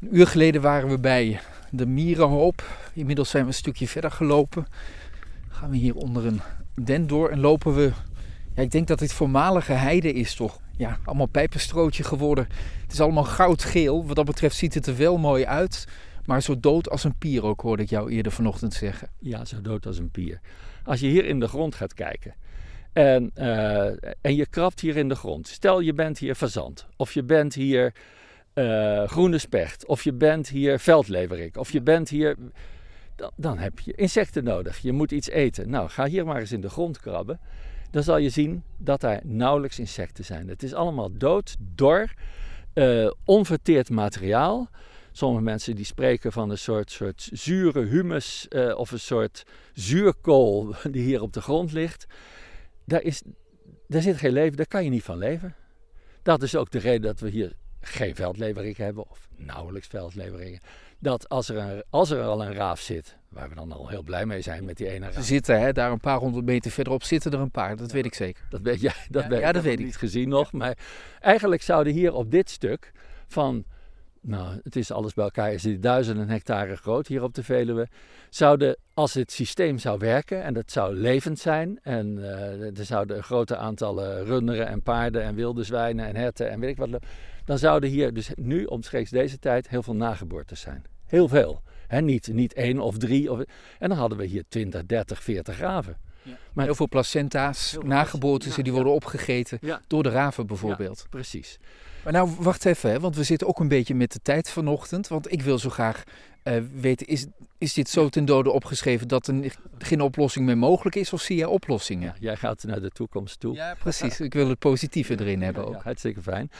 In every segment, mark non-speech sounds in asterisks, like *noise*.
Een uur geleden waren we bij de Mierenhoop. Inmiddels zijn we een stukje verder gelopen. Gaan we hier onder een den door en lopen we. Ja, ik denk dat dit voormalige heide is toch? Ja, allemaal pijpenstrootje geworden. Het is allemaal goudgeel. Wat dat betreft ziet het er wel mooi uit. Maar zo dood als een pier ook, hoorde ik jou eerder vanochtend zeggen. Ja, zo dood als een pier. Als je hier in de grond gaat kijken en, uh, en je krabt hier in de grond. Stel je bent hier fazant of je bent hier uh, groene specht of je bent hier veldleverik of je bent hier... Dan, dan heb je insecten nodig. Je moet iets eten. Nou, ga hier maar eens in de grond krabben. Dan zal je zien dat daar nauwelijks insecten zijn. Het is allemaal dood, dor, uh, onverteerd materiaal. Sommige mensen die spreken van een soort, soort zure humus uh, of een soort zuurkool *laughs* die hier op de grond ligt. Daar, is, daar zit geen leven, daar kan je niet van leven. Dat is ook de reden dat we hier geen veldlevering hebben, of nauwelijks veldleveringen. Dat als er, een, als er al een raaf zit, waar we dan al heel blij mee zijn met die ene raaf. Ze zitten hè, daar een paar honderd meter verderop, zitten er een paar, dat ja, weet ik zeker. Dat weet jij, dat, ja, dat weet ik niet gezien nog. Maar eigenlijk zouden hier op dit stuk van nou, het is alles bij elkaar, is dit duizenden hectare groot hier op de Veluwe. Zouden, als het systeem zou werken en dat zou levend zijn, en uh, er zouden grote aantallen runderen en paarden en wilde zwijnen en herten en weet ik wat, dan zouden hier dus nu omstreeks deze tijd heel veel nageboortes zijn. Heel veel. He, niet, niet één of drie. Of, en dan hadden we hier 20, 30, 40 raven. Ja. Maar heel veel placenta's, heel nageboortes, ja, die worden ja. opgegeten door de raven bijvoorbeeld. precies. Maar nou, wacht even, hè, want we zitten ook een beetje met de tijd vanochtend. Want ik wil zo graag uh, weten, is, is dit zo ten dode opgeschreven dat er geen oplossing meer mogelijk is? Of zie jij oplossingen? Ja, jij gaat naar de toekomst toe. Ja, precies. Ik wil het positieve erin hebben ook. Ja, hartstikke fijn.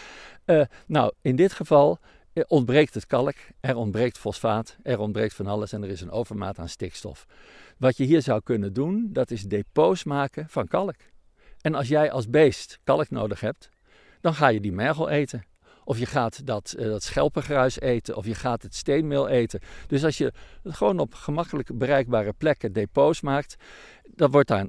Uh, nou, in dit geval ontbreekt het kalk, er ontbreekt fosfaat, er ontbreekt van alles en er is een overmaat aan stikstof. Wat je hier zou kunnen doen, dat is depots maken van kalk. En als jij als beest kalk nodig hebt, dan ga je die mergel eten. Of je gaat dat, uh, dat schelpengruis eten, of je gaat het steenmeel eten. Dus als je gewoon op gemakkelijk bereikbare plekken depots maakt, dan wordt daar,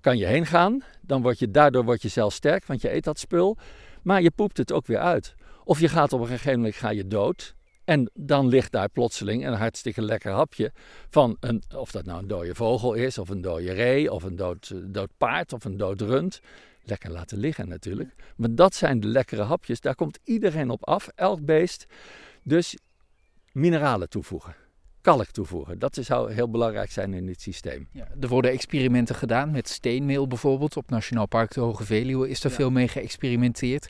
kan je heen gaan. Dan word je, daardoor word je zelf sterk, want je eet dat spul. Maar je poept het ook weer uit. Of je gaat op een gegeven moment ga je dood. En dan ligt daar plotseling een hartstikke lekker hapje van een, of dat nou een dode vogel is, of een dode ree, of een dood, dood paard, of een dood rund lekker laten liggen natuurlijk. Maar dat zijn de lekkere hapjes. Daar komt iedereen op af, elk beest. Dus mineralen toevoegen. Kalk toevoegen. Dat zou heel belangrijk zijn in dit systeem. Ja, er worden experimenten gedaan met steenmeel bijvoorbeeld. Op Nationaal Park de Hoge Veluwe is er ja. veel mee geëxperimenteerd.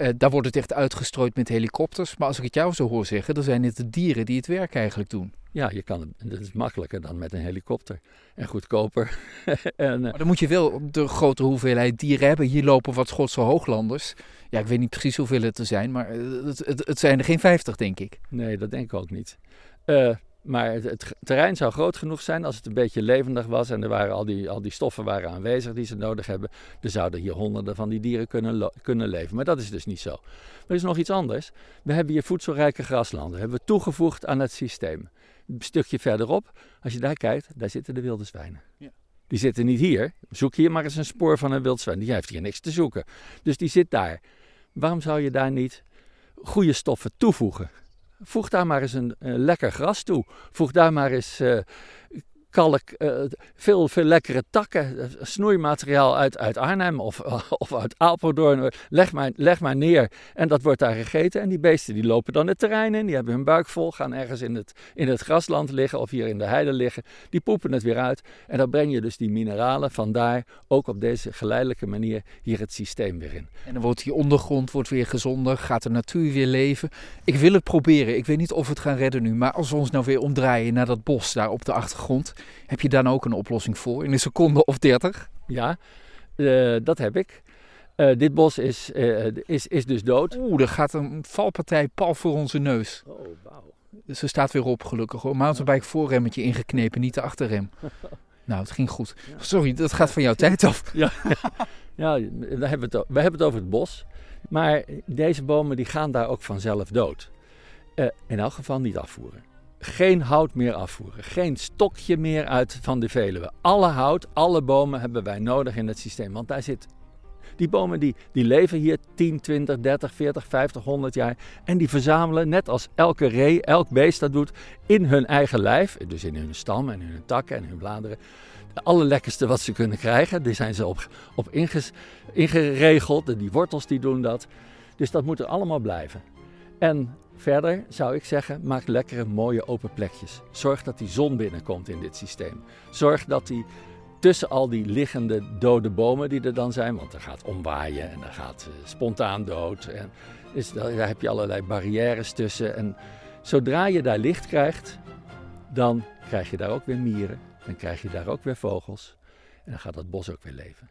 Uh, daar wordt het echt uitgestrooid met helikopters. Maar als ik het jou zo hoor zeggen, dan zijn het de dieren die het werk eigenlijk doen. Ja, je kan het, dat is makkelijker dan met een helikopter. En goedkoper. *laughs* en, uh, maar dan moet je wel de grote hoeveelheid dieren hebben. Hier lopen wat Schotse hooglanders. Ja, ik weet niet precies hoeveel het er zijn, maar het, het, het zijn er geen 50, denk ik. Nee, dat denk ik ook niet. Uh, maar het, het, terrein zou groot genoeg zijn als het een beetje levendig was en er waren al, die, al die stoffen waren aanwezig die ze nodig hebben. Er zouden hier honderden van die dieren kunnen, kunnen leven. Maar dat is dus niet zo. Maar er is nog iets anders. We hebben hier voedselrijke graslanden. Hebben we toegevoegd aan het systeem. Een stukje verderop, als je daar kijkt, daar zitten de wilde zwijnen. Ja. Die zitten niet hier. Zoek hier maar eens een spoor van een wild zwijn. Die heeft hier niks te zoeken. Dus die zit daar. Waarom zou je daar niet goede stoffen toevoegen? Voeg daar maar eens een, lekker gras toe. Voeg daar maar eens uh, kalk, uh, veel, veel lekkere takken, snoeimateriaal uit, uit Arnhem of, *laughs* of uit Apeldoorn. Leg maar, leg maar neer en dat wordt daar gegeten. En die beesten die lopen dan het terrein in, die hebben hun buik vol, gaan ergens in het, in het grasland liggen of hier in de heide liggen. Die poepen het weer uit en dan breng je dus die mineralen vandaar ook op deze geleidelijke manier hier het systeem weer in. En dan wordt die ondergrond wordt weer gezonder, gaat de natuur weer leven. Ik wil het proberen, ik weet niet of we het gaan redden nu, maar als we ons nou weer omdraaien naar dat bos daar op de achtergrond, heb je dan ook een oplossing voor in een seconde of dertig? Ja, uh, dat heb ik. Uh, dit bos is, uh, is, is dus dood. Oeh, er gaat een valpartij pal voor onze neus. Oh, wauw. Ze staat weer op, gelukkig hoor. Mountainbike voorremmetje ingeknepen, niet de achterrem. *laughs* nou, het ging goed. Sorry, dat gaat van jouw tijd af. *laughs* ja, ja we, hebben het, we hebben het over het bos. Maar deze bomen die gaan daar ook vanzelf dood. in elk geval niet afvoeren geen hout meer afvoeren. Geen stokje meer uit van de Veluwe. Alle hout, alle bomen hebben wij nodig in het systeem. Want daar zit, Die bomen die, die leven hier 10, 20, 30, 40, 50, 100 jaar. En die verzamelen, net als elke ree, elk beest dat doet, in hun eigen lijf. Dus in hun stam en hun takken en hun bladeren. De allerlekkerste wat ze kunnen krijgen. Die zijn ze op, op ingeregeld. Die wortels die doen dat. Dus dat moet er allemaal blijven. En verder zou ik zeggen, maak lekkere mooie open plekjes. Zorg dat die zon binnenkomt in dit systeem. Zorg dat die tussen al die liggende dode bomen die er dan zijn, want er gaat omwaaien en er gaat uh, spontaan dood. En daar heb je allerlei barrières tussen. En zodra je daar licht krijgt, dan krijg je daar ook weer mieren. Dan krijg je daar ook weer vogels. En dan gaat dat bos ook weer leven.